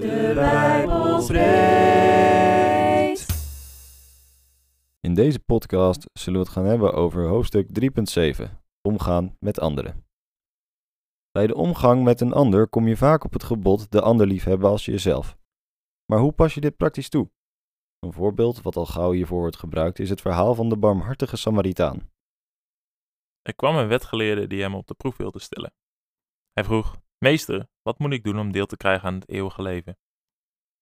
De Bijbel spreekt. In deze podcast zullen we het gaan hebben over hoofdstuk 3.7: Omgaan met anderen. Bij de omgang met een ander kom je vaak op het gebod de ander liefhebben als jezelf. Maar hoe pas je dit praktisch toe? Een voorbeeld wat al gauw hiervoor wordt gebruikt is het verhaal van de barmhartige Samaritaan. Er kwam een wetgeleerde die hem op de proef wilde stellen. Hij vroeg: Meester, wat moet ik doen om deel te krijgen aan het eeuwige leven?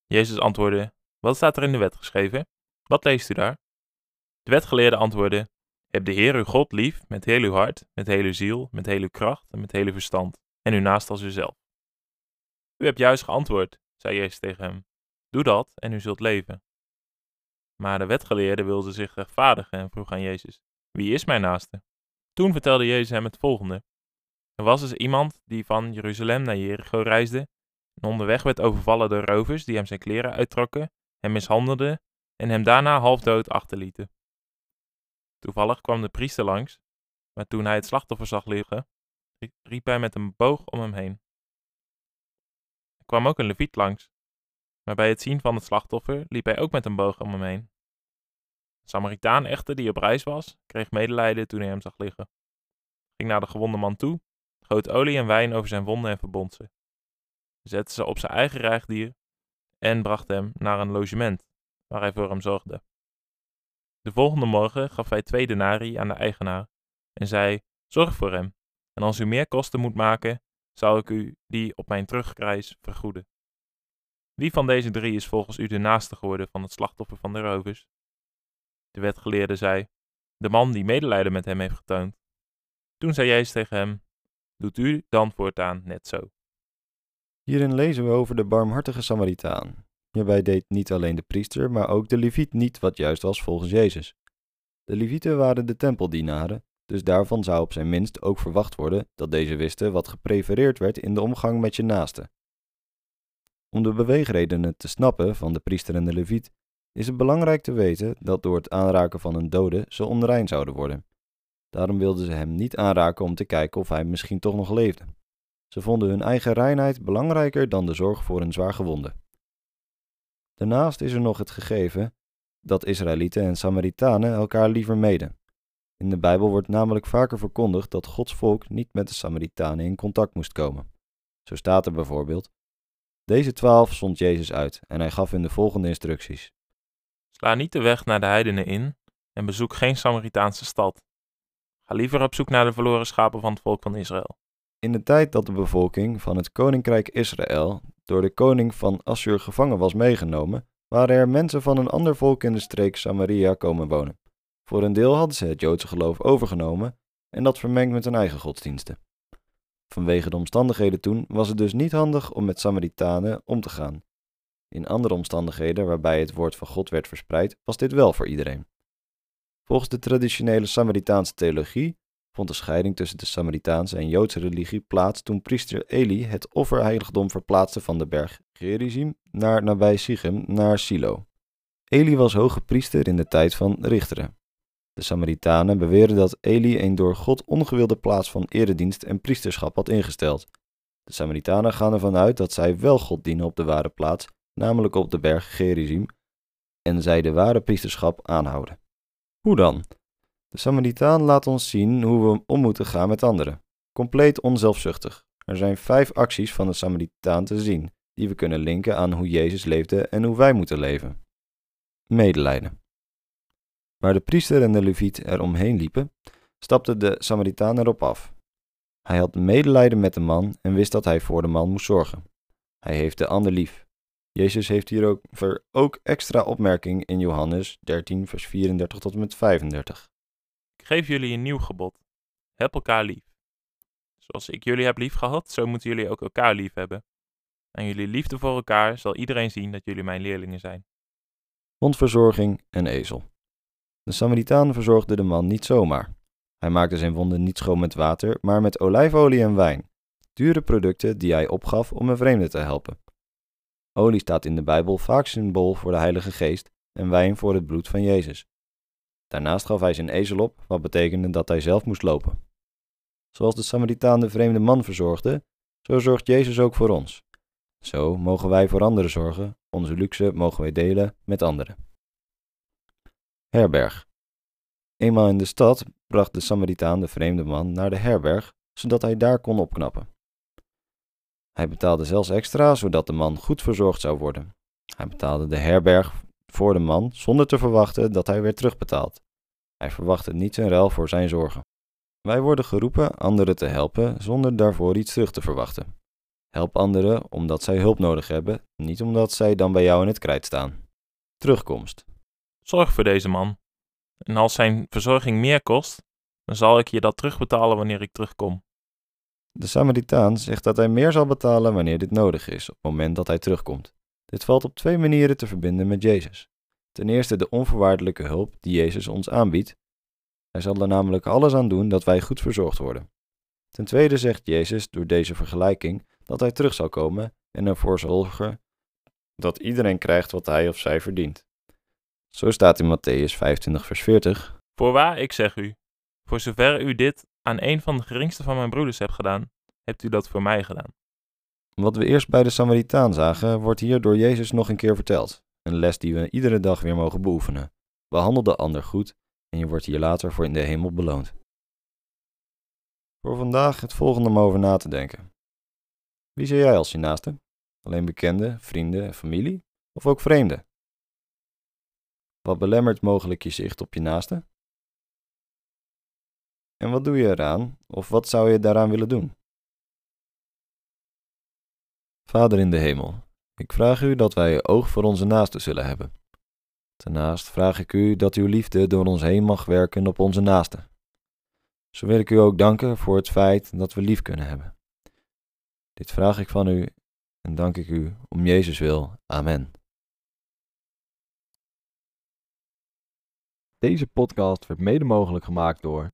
Jezus antwoordde: Wat staat er in de wet geschreven? Wat leest u daar? De wetgeleerde antwoordde: Heb de Heer uw God lief met heel uw hart, met heel uw ziel, met heel uw kracht en met heel uw verstand, en uw naast als uzelf. U hebt juist geantwoord, zei Jezus tegen hem. Doe dat en u zult leven. Maar de wetgeleerde wilde zich rechtvaardigen en vroeg aan Jezus: Wie is mijn naaste? Toen vertelde Jezus hem het volgende. Er was dus iemand die van Jeruzalem naar Jericho reisde en onderweg werd overvallen door rovers die hem zijn kleren uittrokken, hem mishandelden en hem daarna halfdood achterlieten. Toevallig kwam de priester langs, maar toen hij het slachtoffer zag liggen, riep hij met een boog om hem heen. Er kwam ook een leviet langs, maar bij het zien van het slachtoffer liep hij ook met een boog om hem heen. De Samaritaan echter, die op reis was, kreeg medelijden toen hij hem zag liggen. Ging naar de gewonde man toe, olie en wijn over zijn wonden en verbond ze. Zette ze op zijn eigen rijgdier en bracht hem naar een logement, waar hij voor hem zorgde. De volgende morgen gaf hij twee denari aan de eigenaar en zei: Zorg voor hem, en als u meer kosten moet maken, zal ik u die op mijn terugreis vergoeden. Wie van deze drie is volgens u de naaste geworden van het slachtoffer van de rovers? De wetgeleerde zei: De man die medelijden met hem heeft getoond. Toen zei Jezus tegen hem: Doet u dan voortaan net zo. Hierin lezen we over de barmhartige Samaritaan. Hierbij deed niet alleen de priester, maar ook de leviet niet wat juist was volgens Jezus. De levieten waren de tempeldienaren, dus daarvan zou op zijn minst ook verwacht worden dat deze wisten wat geprefereerd werd in de omgang met je naaste. Om de beweegredenen te snappen van de priester en de leviet, is het belangrijk te weten dat door het aanraken van een dode ze onrein zouden worden. Daarom wilden ze hem niet aanraken om te kijken of hij misschien toch nog leefde. Ze vonden hun eigen reinheid belangrijker dan de zorg voor een zwaar gewonde. Daarnaast is er nog het gegeven dat Israëlieten en Samaritanen elkaar liever meden. In de Bijbel wordt namelijk vaker verkondigd dat Gods volk niet met de Samaritanen in contact moest komen. Zo staat er bijvoorbeeld: Deze twaalf zond Jezus uit en hij gaf hun de volgende instructies: Sla niet de weg naar de heidenen in en bezoek geen Samaritaanse stad. Ga liever op zoek naar de verloren schapen van het volk van Israël. In de tijd dat de bevolking van het koninkrijk Israël door de koning van Assur gevangen was meegenomen, waren er mensen van een ander volk in de streek Samaria komen wonen. Voor een deel hadden ze het Joodse geloof overgenomen en dat vermengd met hun eigen godsdiensten. Vanwege de omstandigheden toen was het dus niet handig om met Samaritanen om te gaan. In andere omstandigheden waarbij het woord van God werd verspreid, was dit wel voor iedereen. Volgens de traditionele Samaritaanse theologie vond de scheiding tussen de Samaritaanse en Joodse religie plaats toen priester Eli het offerheiligdom verplaatste van de berg Gerizim naar nabij Sichem naar Silo. Eli was hoge priester in de tijd van Richteren. De Samaritanen beweren dat Eli een door God ongewilde plaats van eredienst en priesterschap had ingesteld. De Samaritanen gaan ervan uit dat zij wel God dienen op de ware plaats, namelijk op de berg Gerizim, en zij de ware priesterschap aanhouden. Hoe dan? De Samaritaan laat ons zien hoe we om moeten gaan met anderen. Compleet onzelfzuchtig. Er zijn vijf acties van de Samaritaan te zien, die we kunnen linken aan hoe Jezus leefde en hoe wij moeten leven. Medelijden. Waar de priester en de leviet er omheen liepen, stapte de Samaritaan erop af. Hij had medelijden met de man en wist dat hij voor de man moest zorgen. Hij heeft de ander lief. Jezus heeft hier ook, extra opmerking in Johannes 13, vers 34 tot en met 35. Ik geef jullie een nieuw gebod. Heb elkaar lief. Zoals ik jullie heb lief gehad, zo moeten jullie ook elkaar lief hebben. Aan jullie liefde voor elkaar zal iedereen zien dat jullie mijn leerlingen zijn. Hondverzorging en ezel. De Samaritaan verzorgde de man niet zomaar. Hij maakte zijn wonden niet schoon met water, maar met olijfolie en wijn, dure producten die hij opgaf om een vreemde te helpen. Olie staat in de Bijbel vaak symbool voor de Heilige Geest en wijn voor het bloed van Jezus. Daarnaast gaf hij zijn ezel op, wat betekende dat hij zelf moest lopen. Zoals de Samaritaan de vreemde man verzorgde, zo zorgt Jezus ook voor ons. Zo mogen wij voor anderen zorgen, onze luxe mogen wij delen met anderen. Herberg. Eenmaal in de stad bracht de Samaritaan de vreemde man naar de herberg, zodat hij daar kon opknappen. Hij betaalde zelfs extra, zodat de man goed verzorgd zou worden. Hij betaalde de herberg voor de man zonder te verwachten dat hij werd terugbetaald. Hij verwachtte niets in ruil voor zijn zorgen. Wij worden geroepen anderen te helpen zonder daarvoor iets terug te verwachten. Help anderen omdat zij hulp nodig hebben, niet omdat zij dan bij jou in het krijt staan. Terugkomst. Zorg voor deze man. En als zijn verzorging meer kost, dan zal ik je dat terugbetalen wanneer ik terugkom. De Samaritaan zegt dat hij meer zal betalen wanneer dit nodig is, op het moment dat hij terugkomt. Dit valt op twee manieren te verbinden met Jezus. Ten eerste de onvoorwaardelijke hulp die Jezus ons aanbiedt. Hij zal er namelijk alles aan doen dat wij goed verzorgd worden. Ten tweede zegt Jezus door deze vergelijking dat hij terug zal komen en ervoor zorgen dat iedereen krijgt wat hij of zij verdient. Zo staat in Matthäus 25, vers 40. Voorwaar, ik zeg u, voor zover u dit aan een van de geringste van mijn broeders hebt gedaan, hebt u dat voor mij gedaan. Wat we eerst bij de Samaritaan zagen, wordt hier door Jezus nog een keer verteld. Een les die we iedere dag weer mogen beoefenen. Behandel de ander goed en je wordt hier later voor in de hemel beloond. Voor vandaag het volgende om over na te denken. Wie zie jij als je naaste? Alleen bekenden, vrienden en familie? Of ook vreemden? Wat belemmert mogelijk je zicht op je naaste? En wat doe je eraan, of wat zou je daaraan willen doen? Vader in de hemel, ik vraag u dat wij oog voor onze naasten zullen hebben. Daarnaast vraag ik u dat uw liefde door ons heen mag werken op onze naasten. Zo wil ik u ook danken voor het feit dat we lief kunnen hebben. Dit vraag ik van u en dank ik u om Jezus wil. Amen. Deze podcast werd mede mogelijk gemaakt door